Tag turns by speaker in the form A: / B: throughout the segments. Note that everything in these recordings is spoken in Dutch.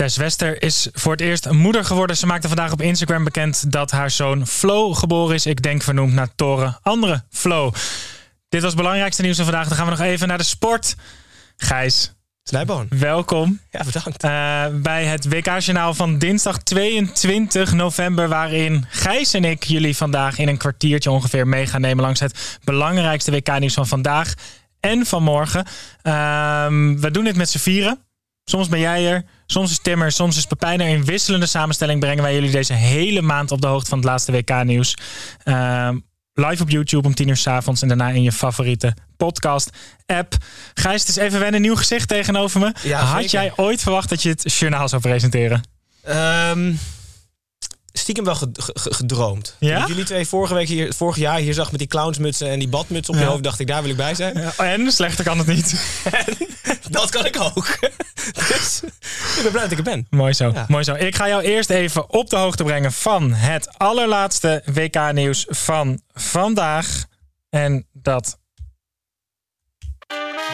A: Tess Wester is voor het eerst moeder geworden. Ze maakte vandaag op Instagram bekend dat haar zoon Flo geboren is. Ik denk vernoemd naar Toren andere Flo. Dit was het belangrijkste nieuws van vandaag. Dan gaan we nog even naar de sport. Gijs,
B: Snijboon.
A: welkom.
B: Ja, bedankt.
A: Eh, bij het WK-journaal van dinsdag 22 november... waarin Gijs en ik jullie vandaag in een kwartiertje ongeveer mee gaan nemen... langs het belangrijkste WK-nieuws van vandaag en van morgen. Ehm, we doen dit met z'n vieren. Soms ben jij er, soms is Tim er, soms is Pepijn er. In wisselende samenstelling brengen wij jullie deze hele maand op de hoogte van het laatste WK-nieuws. Ehm, live op YouTube om 10 uur s avonds en daarna in je favoriete podcast-app. Gijs, het is even wennen, nieuw gezicht tegenover me.
B: Ja,
A: Had
B: zeker.
A: jij ooit verwacht dat je het journaal zou presenteren?
B: Ehm, stiekem wel ged- ge- ge- gedroomd.
A: Ja?
B: Toen ik jullie twee vorige week hier, vorig jaar hier zag met die clownsmutsen en die badmuts op je
A: Ja.
B: hoofd, dacht ik, daar wil ik bij zijn.
A: En slechter kan het niet.
B: Dat kan ik ook. Dus ik ben blij dat ik er ben.
A: Mooi zo,
B: Ja.
A: mooi zo. Ik ga jou eerst even op de hoogte brengen van het allerlaatste WK-nieuws van vandaag. En dat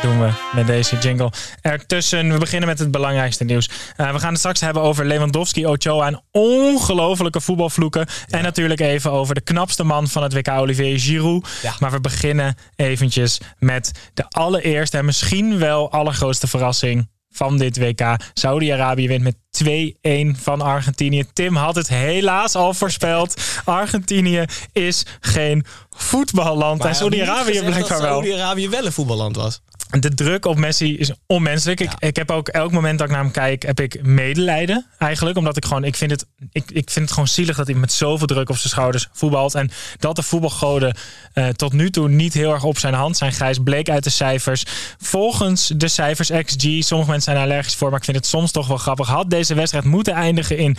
A: doen we met deze jingle ertussen. We beginnen met het belangrijkste nieuws. Eh, we gaan het straks hebben over Lewandowski, Ochoa en ongelofelijke voetbalvloeken. En natuurlijk even over de knapste man van het WK, Olivier Giroud.
B: Ja.
A: Maar we beginnen eventjes met de allereerste en misschien wel allergrootste verrassing van dit WK. Saudi-Arabië wint met 2-1 van Argentinië. Tim had het helaas al voorspeld. Argentinië is geen voetballand. En Saudi-Arabië blijkbaar wel.
B: Saudi-Arabië wel een voetballand was.
A: De druk op Messi is onmenselijk. Ik, ik heb ook elk moment dat ik naar hem kijk, heb ik medelijden eigenlijk. Omdat ik gewoon, ik vind het, ik, ik vind het gewoon zielig dat hij met zoveel druk op zijn schouders voetbalt. En dat de voetbalgoden eh, tot nu toe niet heel erg op zijn hand zijn. Grijs bleek uit de cijfers. Volgens de cijfers XG, sommige mensen zijn er allergisch voor, maar ik vind het soms toch wel grappig. Had deze wedstrijd moeten eindigen in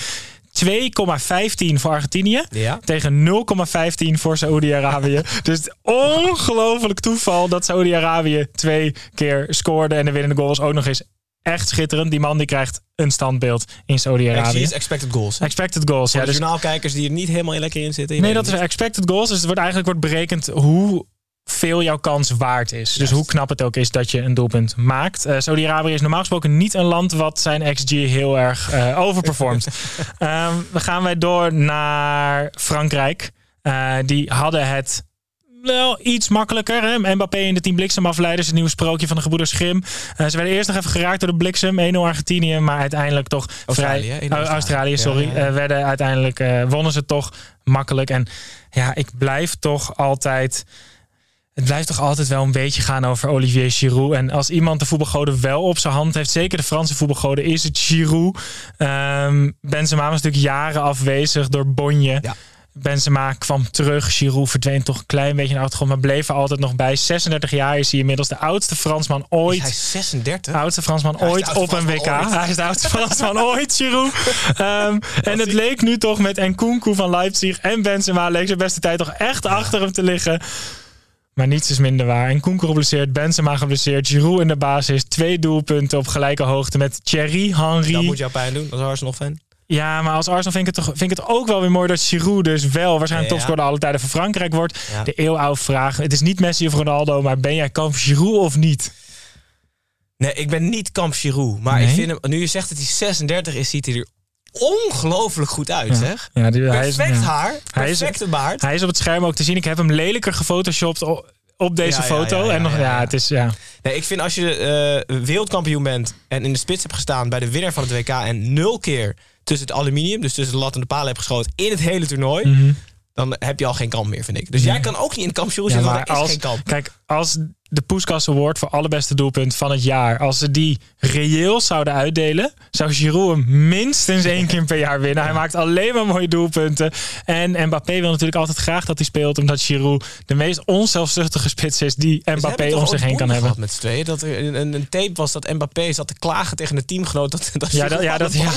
A: 2,15 voor Argentinië.
B: Ja.
A: Tegen 0,15 voor Saoedi-Arabië. dus ongelooflijk toeval dat Saoedi-Arabië twee keer scoorde. En de winnende goal was ook nog eens echt schitterend. Die man die krijgt een standbeeld in
B: XG
A: Saoedi-Arabië.
B: is expected goals. hè?
A: Expected goals.
B: Voor
A: Ja, dus,
B: journaalkijkers die er niet helemaal lekker in zitten.
A: nee, dat is expected goals. Dus het wordt eigenlijk wordt berekend hoe veel jouw kans waard is. Dus hoe knap het ook is dat je een doelpunt maakt. Eh Saudi-Arabië is normaal gesproken niet een land wat zijn XG heel erg eh overperformt. Ehm, dan gaan wij door naar Frankrijk. Eh, die hadden het wel iets makkelijker. Hè? Mbappé in de team bliksemafleiders. Het nieuwe sprookje van de gebroeders. Eh, ze werden eerst nog even geraakt door de bliksem. 1-0 Argentinië. Maar uiteindelijk toch
B: Australië,
A: vrij...
B: 1-0
A: Oh, Australië, sorry.
B: Ja, ja, ja.
A: Werden uiteindelijk wonnen ze toch makkelijk. En ja, ik blijf toch altijd... Het blijft toch altijd wel een beetje gaan over Olivier Giroud. En als iemand de voetbalgoden wel op zijn hand heeft, zeker de Franse voetbalgoden, is het Giroud. Ehm Benzema was natuurlijk jaren afwezig door Bonje.
B: Ja.
A: Benzema kwam terug. Giroud verdween toch een klein beetje in de achtergrond, maar bleef er altijd nog bij. 36 jaar is hij inmiddels de oudste Fransman ooit.
B: Hij is 36.
A: De oudste Fransman ooit
B: oudste
A: op een WK.
B: Ooit.
A: Hij is de oudste Fransman ooit, Giroud. Ehm, en het leek nu toch met Nkunku van Leipzig en Benzema... leek zijn beste tijd toch echt achter hem te liggen. Maar niets is minder waar. Nkunku geblesseerd, Benzema geblesseerd... Giroud in de basis, twee doelpunten op gelijke hoogte... met Thierry Henry.
B: Dat moet jou pijn doen als Arsenal-fan.
A: Ja, maar als Arsenal vind ik, het toch, vind ik het ook wel weer mooi dat Giroud dus wel waarschijnlijk
B: Ja.
A: topscorer alle tijden van Frankrijk wordt.
B: Ja.
A: De eeuwenoude vraag. Het is niet Messi of Ronaldo, maar ben jij kamp Giroud of niet?
B: Nee, ik ben niet kamp Giroud. Maar
A: Nee?
B: ik vind hem, nu je zegt dat hij 36 is, ziet hij er ongelooflijk goed uit, zeg.
A: Ja, die, hij is,
B: Perfect haar,
A: Hij is-
B: perfecte baard.
A: Hij is op het scherm ook te zien. Ik heb hem lelijker gefotoshopt op deze
B: Ja,
A: foto.
B: ja, ja,
A: en nog, ja, het is ja.
B: Nee, ik vind als je eh, wereldkampioen bent en in de spits hebt gestaan bij de winnaar van het WK en nul keer tussen het aluminium, dus tussen de lat en de palen hebt geschoten in het hele toernooi, dan heb je al geen kamp meer, vind ik. Dus jij kan ook niet in
A: Mhm. Ja,
B: zitten, want er is
A: als,
B: geen kamp.
A: kijk, als de Poeskas Award voor allerbeste doelpunt van het jaar, als ze die reëel zouden uitdelen, zou Giroud hem minstens één keer per jaar winnen. Hij maakt alleen maar mooie doelpunten. En Mbappé wil natuurlijk altijd graag dat hij speelt, omdat Giroud de meest onzelfzuchtige spits is die Mbappé om zich heen kan hebben.
B: met z'n tweeën. Dat er een, een tape was dat Mbappé zat te klagen tegen de teamgenoot dat, dat
A: Ja, dat- ja, dat- ja.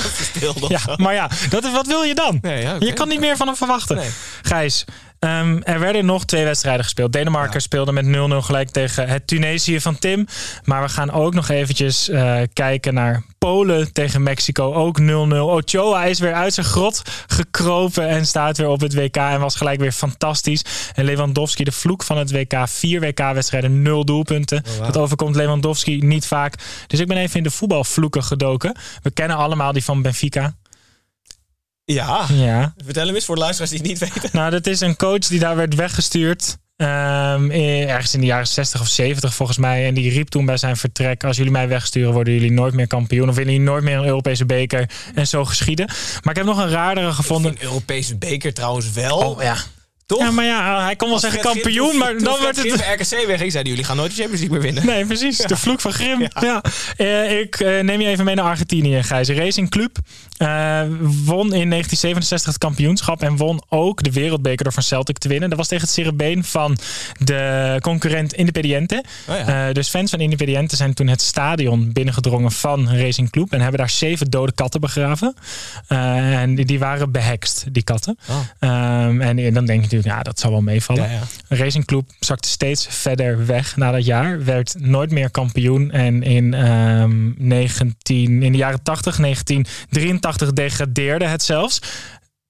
A: Ja, maar ja, dat is, wat wil je dan?
B: Nee, ja, oké.
A: Je kan niet meer van hem verwachten.
B: Nee.
A: Gijs, ehm, er werden nog twee wedstrijden gespeeld. Denemarken speelde met 0-0 gelijk tegen het Tunesië van Tim. Maar we gaan ook nog eventjes eh, kijken naar Polen tegen Mexico. Ook 0-0. Ochoa is weer uit zijn grot gekropen en staat weer op het WK. En was gelijk weer fantastisch. En Lewandowski, de vloek van het WK. Vier WK-wedstrijden, nul doelpunten.
B: wow.
A: Dat overkomt Lewandowski niet vaak. Dus ik ben even in de voetbalvloeken gedoken. We kennen allemaal die van Benfica.
B: Ja,
A: Ja.
B: vertel hem eens voor de luisteraars die het niet weten.
A: Nou, dat is een coach die daar werd weggestuurd. ehm, ergens in de jaren 60 of 70 volgens mij. En die riep toen bij zijn vertrek: Als jullie mij wegsturen, worden jullie nooit meer kampioen. Of winnen jullie nooit meer een Europese beker. En zo geschieden. Maar ik heb nog een raardere gevonden.
B: Een Europese beker trouwens wel.
A: Oh ja.
B: Toch?
A: Ja, maar ja, hij kon wel zeggen
B: Fred
A: kampioen,
B: toen-
A: maar
B: toen
A: dan werd het.
B: Grim RKC wegging, zeiden jullie gaan nooit de Champions League meer winnen.
A: Nee, precies. De vloek van Grim. Ja. Eh, ik eh, neem je even mee naar Argentinië, Gijs. Racing Club eh, won in 1967 het kampioenschap en won ook de wereldbeker door van Celtic te winnen. Dat was tegen het cerebeen van de concurrent Independiente.
B: Oh ja.
A: Dus fans van Independiente zijn toen het stadion binnengedrongen van Racing Club en hebben daar zeven dode katten begraven. En die, die waren behekst, die katten.
B: Oh.
A: Ehm, en dan denk je natuurlijk, ja, dat zal wel meevallen.
B: Ja, ja.
A: Racing Club zakte steeds verder weg na dat jaar. Werd nooit meer kampioen. En in, ehm 19, in de jaren 80, 1983 degradeerde het zelfs.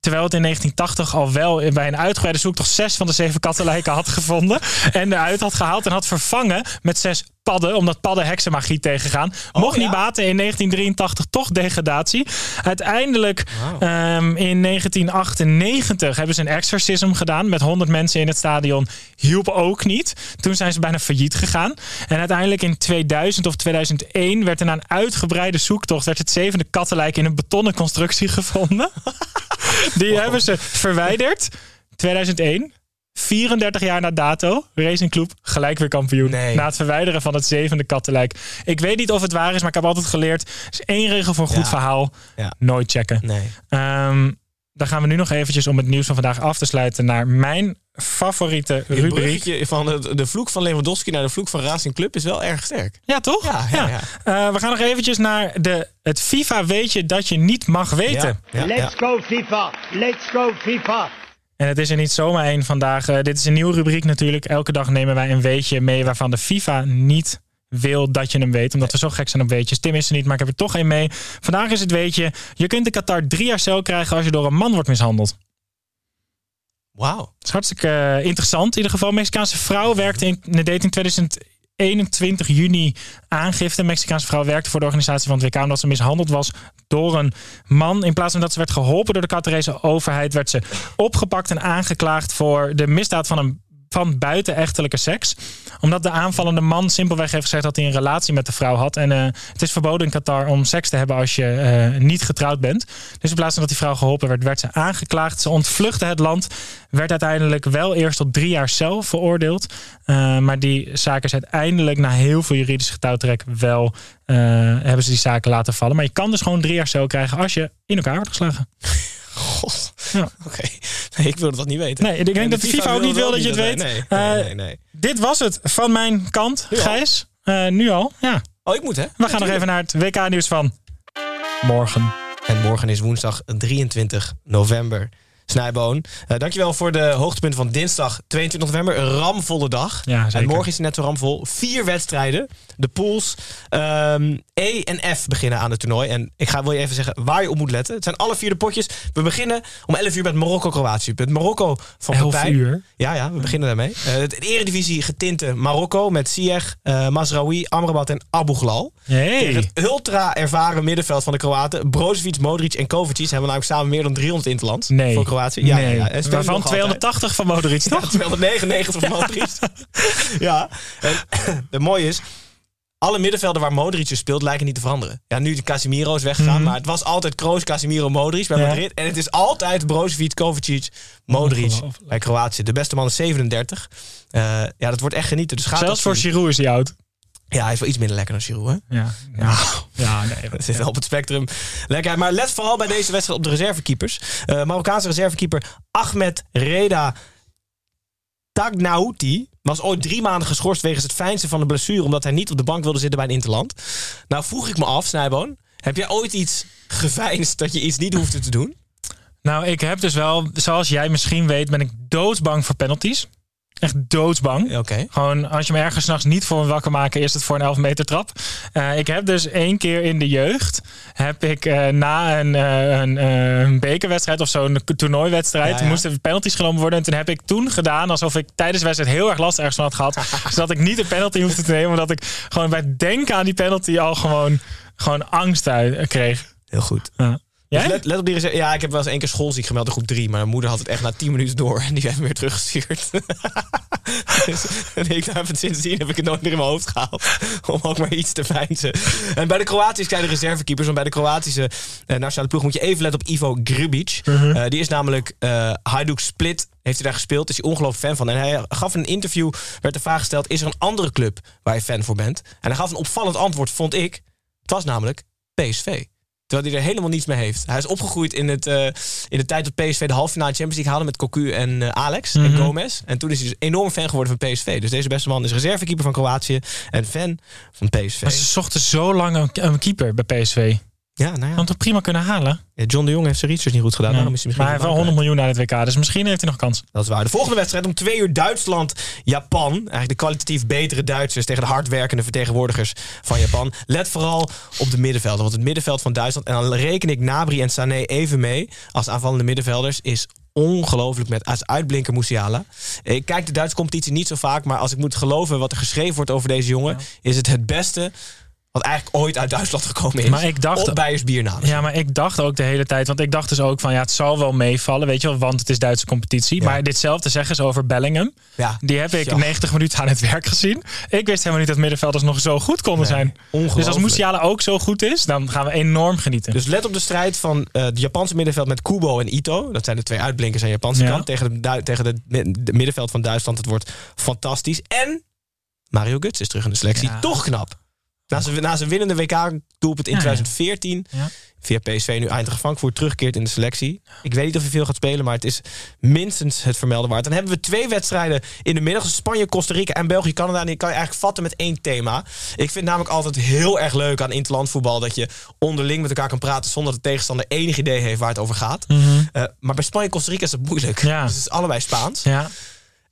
A: Terwijl het in 1980 al wel bij een uitgebreide zoektocht zes van de zeven kattenlijken had gevonden. En eruit had gehaald en had vervangen met zes padden. Omdat padden heksenmagie tegengaan. Mocht
B: ja?
A: niet baten in 1983 toch degradatie. Uiteindelijk ehm, in 1998 hebben ze een exorcism gedaan. Met 100 mensen in het stadion. Hielp ook niet. Toen zijn ze bijna failliet gegaan. En uiteindelijk in 2000 of 2001 werd er na een uitgebreide zoektocht... werd het zevende kattenlijk in een betonnen constructie gevonden. Die hebben ze verwijderd. 2001. 34 jaar na dato. Racing Club gelijk weer kampioen.
B: Nee.
A: Na het verwijderen van het zevende kattenlijk. Ik weet niet of het waar is, maar ik heb altijd geleerd. Er is één regel voor een goed
B: Ja.
A: verhaal.
B: Ja.
A: Nooit checken.
B: Nee.
A: Ehm, dan gaan we nu nog eventjes om het nieuws van vandaag af te sluiten naar mijn favoriete
B: Je
A: rubriek.
B: van de, de vloek van Lewandowski naar de vloek van Racing Club is wel erg sterk.
A: Ja, toch?
B: Ja, ja, ja.
A: Eh, we gaan nog eventjes naar de, het FIFA weetje dat je niet mag weten.
B: Ja, ja,
C: Let's go FIFA! Let's go FIFA!
A: En het is er niet zomaar één vandaag. Eh, dit is een nieuwe rubriek natuurlijk. Elke dag nemen wij een weetje mee waarvan de FIFA niet wil dat je hem weet. Omdat we zo gek zijn op weetjes. Tim is er niet, maar ik heb er toch één mee. Vandaag is het weetje. Je kunt in Qatar drie jaar cel krijgen als je door een man wordt mishandeld.
B: Wauw.
A: Dat is hartstikke eh, interessant. In ieder geval, Mexicaanse vrouw werkte in, deed in 2021 juni aangifte. Een Mexicaanse vrouw werkte voor de organisatie van het WK omdat ze mishandeld was door een man. In plaats van dat ze werd geholpen door de Qatarese overheid, werd ze opgepakt en aangeklaagd voor de misdaad van een van buitenechtelijke seks. Omdat de aanvallende man simpelweg heeft gezegd dat hij een relatie met de vrouw had. En eh, het is verboden in Qatar om seks te hebben als je eh, niet getrouwd bent. Dus in plaats van dat die vrouw geholpen werd, werd ze aangeklaagd. Ze ontvluchtte het land. Werd uiteindelijk wel eerst tot drie jaar cel veroordeeld. Eh, maar die zaak is uiteindelijk na heel veel juridisch getouwtrek wel... hebben ze die zaken laten vallen. Maar je kan dus gewoon drie jaar cel krijgen als je in elkaar wordt geslagen.
B: God.
A: Ja.
B: Oké. Nee, ik wilde dat niet weten.
A: Nee, ik denk
B: En
A: dat de FIFA ook niet wil dat je het weet.
B: Nee,
A: Eh,
B: nee, nee, nee.
A: Dit was het van mijn kant,
B: Nu?
A: Gijs. Eh, nu al, ja.
B: Oh, ik moet hè?
A: We gaan nog even naar het WK-nieuws van morgen.
B: En morgen is woensdag 23 november. Snijboon. Eh, dankjewel voor de hoogtepunten van dinsdag 22 november. Een ramvolle dag.
A: Ja.
B: En morgen is het net zo ramvol. Vier wedstrijden. De pools ehm, E en F beginnen aan het toernooi. En ik ga, wil je even zeggen waar je op moet letten. Het zijn alle vier de potjes. We beginnen om 11 uur met Marokko-Kroatië. Met Marokko van
A: 11
B: Pepijn.
A: uur?
B: Ja, ja, we beginnen daarmee. Eh het eredivisie getinte Marokko met Ziyech, eh Mazraoui, Amrabat en Abu Ghlal. Tegen het ultra ervaren middenveld van de Kroaten. Brozovic, Modric en Kovacic hebben namelijk samen meer dan 300 interlands
A: Nee.
B: voor Kroatië. Ja,
A: nee.
B: ja,
A: Waarvan
B: nog altijd.
A: 280 van Modric,
B: Ja,
A: toch?
B: 299 van Modric. ja, en het mooie is... Alle middenvelden waar Modric dus speelt lijken niet te veranderen. Ja, nu de Casemiro is weggegaan, maar het was altijd Kroos, Casemiro, Modric bij
A: Mhm.
B: Madrid. En het is altijd Brozovic, Kovacic, Modric bij Kroatië. De beste man is 37. Eh, ja, dat wordt echt genieten. Dus gaat
A: Zelfs voor. Giroud is hij oud.
B: Ja, hij is wel iets minder lekker dan Giroud, hè?
A: Ja, ja. ja nee.
B: Het zit wel op het spectrum. Lekker. Maar let vooral bij deze wedstrijd op de reservekeepers. Eh Marokkaanse reservekeeper Ahmed Reda Tagnauti was ooit drie maanden geschorst wegens het fijnsen van een blessure... omdat hij niet op de bank wilde zitten bij een interland. Nou vroeg ik me af, Snijboon... heb jij ooit iets geveinsd dat je iets niet hoefde te doen?
A: Nou, ik heb dus wel, zoals jij misschien weet, ben ik doodsbang voor penalties. Echt doodsbang.
B: Oké.
A: Gewoon, als je me ergens s'nachts niet voor wakker maken, is het voor een 11 meter trap. Eh, ik heb dus één keer in de jeugd, heb ik eh, na een, eh, een, een bekerwedstrijd of zo, een toernooiwedstrijd,
B: Ja, ja.
A: moesten penalties genomen worden. En toen heb ik toen gedaan alsof ik tijdens de wedstrijd heel erg last ergens van had gehad. zodat ik niet een penalty hoefde te nemen, omdat ik gewoon bij het denken aan die penalty al gewoon, gewoon angst uit kreeg.
B: Heel goed.
A: Ja.
B: Dus let, let op die. Ja, ik heb wel eens één keer schoolziek gemeld in groep 3. Maar mijn moeder had het echt na 10 minuten door. En die heeft me weer teruggestuurd. dus en ik heb het sindsdien heb ik het nooit meer in mijn hoofd gehaald. Om ook maar iets te feinzen. En bij de Kroatische kleine reservekeepers. Want bij de Kroatische eh, nationale ploeg moet je even letten op Ivo Grubic. Eh, die is namelijk eh Hajduk Split. Heeft hij daar gespeeld. Is hij ongelooflijk fan van. En hij gaf in een interview. Werd de vraag gesteld. Is er een andere club waar je fan voor bent? En hij gaf een opvallend antwoord, vond ik. Het was namelijk PSV. Terwijl hij er helemaal niets mee heeft. Hij is opgegroeid in, het, eh, in de tijd dat PSV de halve finale Champions League haalde met Cocu en eh, Alex en Gomez. En toen is hij dus enorm fan geworden van PSV. Dus deze beste man is reservekeeper van Kroatië en fan van PSV.
A: Maar ze zochten zo lang een, een keeper bij PSV.
B: Ja, nou ja.
A: Had toch prima kunnen halen?
B: John de Jong heeft zijn research niet goed gedaan. Daarom is hij
A: maar
B: misschien
A: hij heeft wel
B: niet
A: 100 miljoen naar het WK, dus misschien heeft hij nog kans.
B: Dat is waar. De volgende wedstrijd om twee uur Duitsland-Japan. Eigenlijk de kwalitatief betere Duitsers tegen de hardwerkende vertegenwoordigers van Japan. Let vooral op de middenvelden. Want het middenveld van Duitsland, en dan reken ik Nabri en Sané even mee als aanvallende middenvelders, is ongelooflijk met als uitblinker Musiala. Ik kijk de Duitse competitie niet zo vaak, maar als ik moet geloven wat er geschreven wordt over deze jongen, is het het beste wat eigenlijk ooit uit Duitsland gekomen is.
A: Maar ik dacht-
B: op Beiers bier na.
A: Ja, maar ik dacht ook de hele tijd, want ik dacht dus ook van ja, het zal wel meevallen, weet je wel, want het is Duitse competitie.
B: Ja.
A: Maar ditzelfde zeggen ze over Bellingham.
B: Ja.
A: Die heb ik
B: Ja.
A: 90 minuten aan het werk gezien. Ik wist helemaal niet dat middenvelders nog zo goed konden zijn. Dus als. Musiala ook zo goed is, dan gaan we enorm genieten.
B: Dus let op de strijd van eh het Japanse middenveld met Kubo en Ito. Dat zijn de twee uitblinkers aan de Japanse
A: Ja.
B: kant. Tegen, de, tegen de, de middenveld van Duitsland. Het wordt fantastisch. En Mario Götze is terug in de selectie. Toch knap. Na zijn, na zijn winnende WK-doelpunt in
A: Ja, ja.
B: 2014.
A: Ja.
B: Via PSV nu Eintracht Frankfurt terugkeert in de selectie. Ik weet niet of hij veel gaat spelen, maar het is minstens het vermelden waard. Dan hebben we twee wedstrijden in de middag. Dus Spanje, Costa Rica en België, Canada. En die kan je eigenlijk vatten met één thema. Ik vind namelijk altijd heel erg leuk aan interlandvoetbal... dat je onderling met elkaar kan praten... zonder dat de tegenstander enig idee heeft waar het over gaat. Eh, maar bij Spanje, Costa Rica is het moeilijk.
A: Ja.
B: Dus het is allebei Spaans.
A: Ja.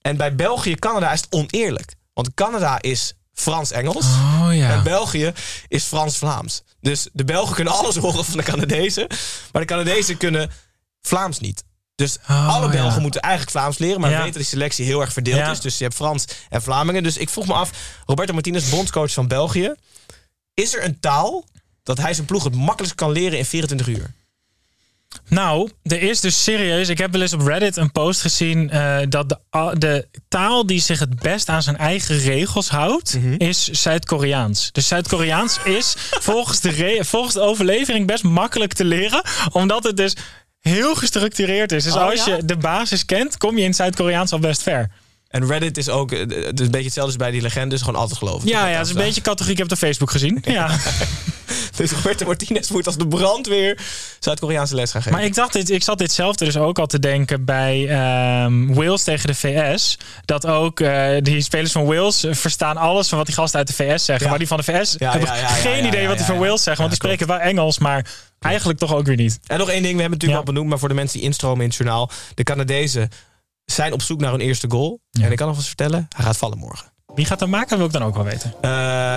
B: En bij België, Canada is het oneerlijk. Want Canada is Frans-Engels.
A: Oh
B: En. België is Frans-Vlaams. Dus de Belgen kunnen alles horen van de Canadezen. Maar de Canadezen kunnen Vlaams niet. Dus
A: Oh,
B: alle Belgen
A: ja.
B: moeten eigenlijk Vlaams leren. Maar
A: Ja.
B: we weten dat die selectie heel erg verdeeld
A: Ja.
B: is. Dus je hebt Frans en Vlamingen. Dus ik vroeg me af, Roberto Martinez, bondscoach van België. Is er een taal dat hij zijn ploeg het makkelijkst kan leren in 24 uur?
A: Nou, er is dus serieus. Ik heb wel eens op Reddit een post gezien eh, dat de, de taal die zich het best aan zijn eigen regels houdt,
B: Mhm.
A: is Zuid-Koreaans. Dus Zuid-Koreaans is volgens de, volgens de overlevering best makkelijk te leren, omdat het dus heel gestructureerd is. Dus
B: Oh,
A: als
B: ja?
A: je de basis kent, kom je in Zuid-Koreaans al best ver.
B: En Reddit is ook eh, het is een beetje hetzelfde als bij die legendes. Gewoon altijd geloven.
A: Ja, ja, het is een beetje categorie. Ik heb het op Facebook gezien. Ja,
B: Dus Roberto Martinez moet als de brandweer Zuid-Koreaanse les gaan geven.
A: Maar ik, dacht dit, ik zat ditzelfde dus ook al te denken bij ehm, Wales tegen de VS. Dat ook eh, die spelers van Wales verstaan alles van wat die gasten uit de VS zeggen.
B: Ja.
A: Maar die van de VS
B: Ja,
A: hebben
B: ja,
A: geen idee wat die van. Wales zeggen. Want die spreken wel Engels, maar eigenlijk toch ook weer niet.
B: En nog één ding, we hebben het natuurlijk al benoemd, maar voor de mensen die instromen in het journaal. De Canadezen zijn op zoek naar hun eerste goal. En ik kan nog eens vertellen, hij gaat vallen morgen.
A: Wie gaat dat maken, wil ik dan ook wel weten.
B: Eh,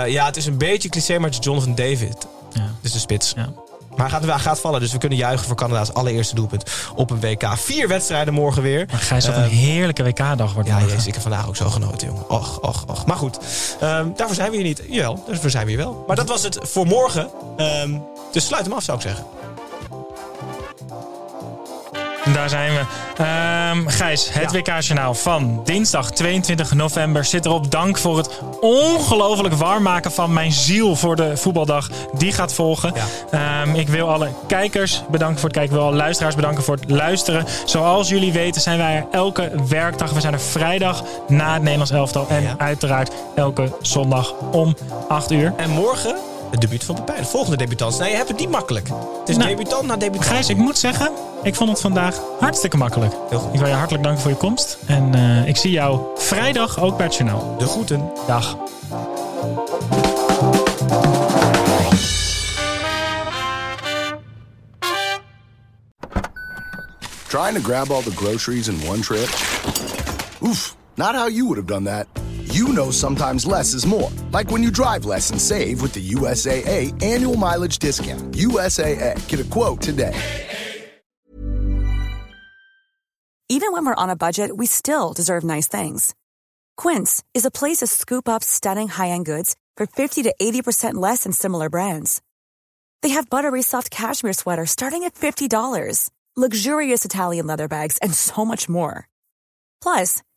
B: ja, het is een beetje cliché, maar het is Jonathan David.
A: Ja.
B: Dus de spits.
A: Ja.
B: Maar hij gaat, hij gaat vallen, dus we kunnen juichen voor Canada's allereerste doelpunt op een WK. Vier wedstrijden morgen weer.
A: Maar Gijs, wat
B: Ehm,
A: een heerlijke WK-dag wordt
B: Ja, jezus, ik heb vandaag ook zo genoten, jongen. Och, och, och. Maar goed, ehm, daarvoor zijn we hier niet. Jawel, daarvoor zijn we hier wel. Maar dat was het voor morgen. Ehm, dus sluit hem af, zou ik zeggen.
A: Daar zijn we. Ehm, Gijs, het
B: Ja.
A: WK-journaal van dinsdag 22 november zit erop. Dank voor het ongelooflijk warm maken van mijn ziel voor de voetbaldag. Die gaat volgen.
B: Ja.
A: Ehm, ik wil alle kijkers bedanken voor het kijken. Ik wil alle luisteraars bedanken voor het luisteren. Zoals jullie weten zijn wij er elke werkdag. We zijn er vrijdag na het Nederlands elftal. En
B: Ja.
A: uiteraard elke zondag om 8 uur.
B: En morgen het debuut van Pepijn. De volgende debutant. Nee, je hebt het niet makkelijk. Het is
A: Nou,
B: debutant na debutant.
A: Gijs, ik moet zeggen, ik vond het vandaag hartstikke makkelijk.
B: Heel goed.
A: Ik wil je hartelijk danken voor je komst. En eh, ik zie jou vrijdag ook bij het journaal.
B: De groeten.
A: Dag.
D: Trying to grab all the groceries in one trip? Oof, not how you would have done that. You know sometimes less is more. Like when you drive less and save with the USAA annual mileage discount. USAA, get a quote today.
E: Even when we're on a budget, we still deserve nice things. Quince is a place to scoop up stunning high-end goods for 50 to 80% less than similar brands. They have buttery soft cashmere sweaters starting at $50, luxurious Italian leather bags, and so much more. Plus,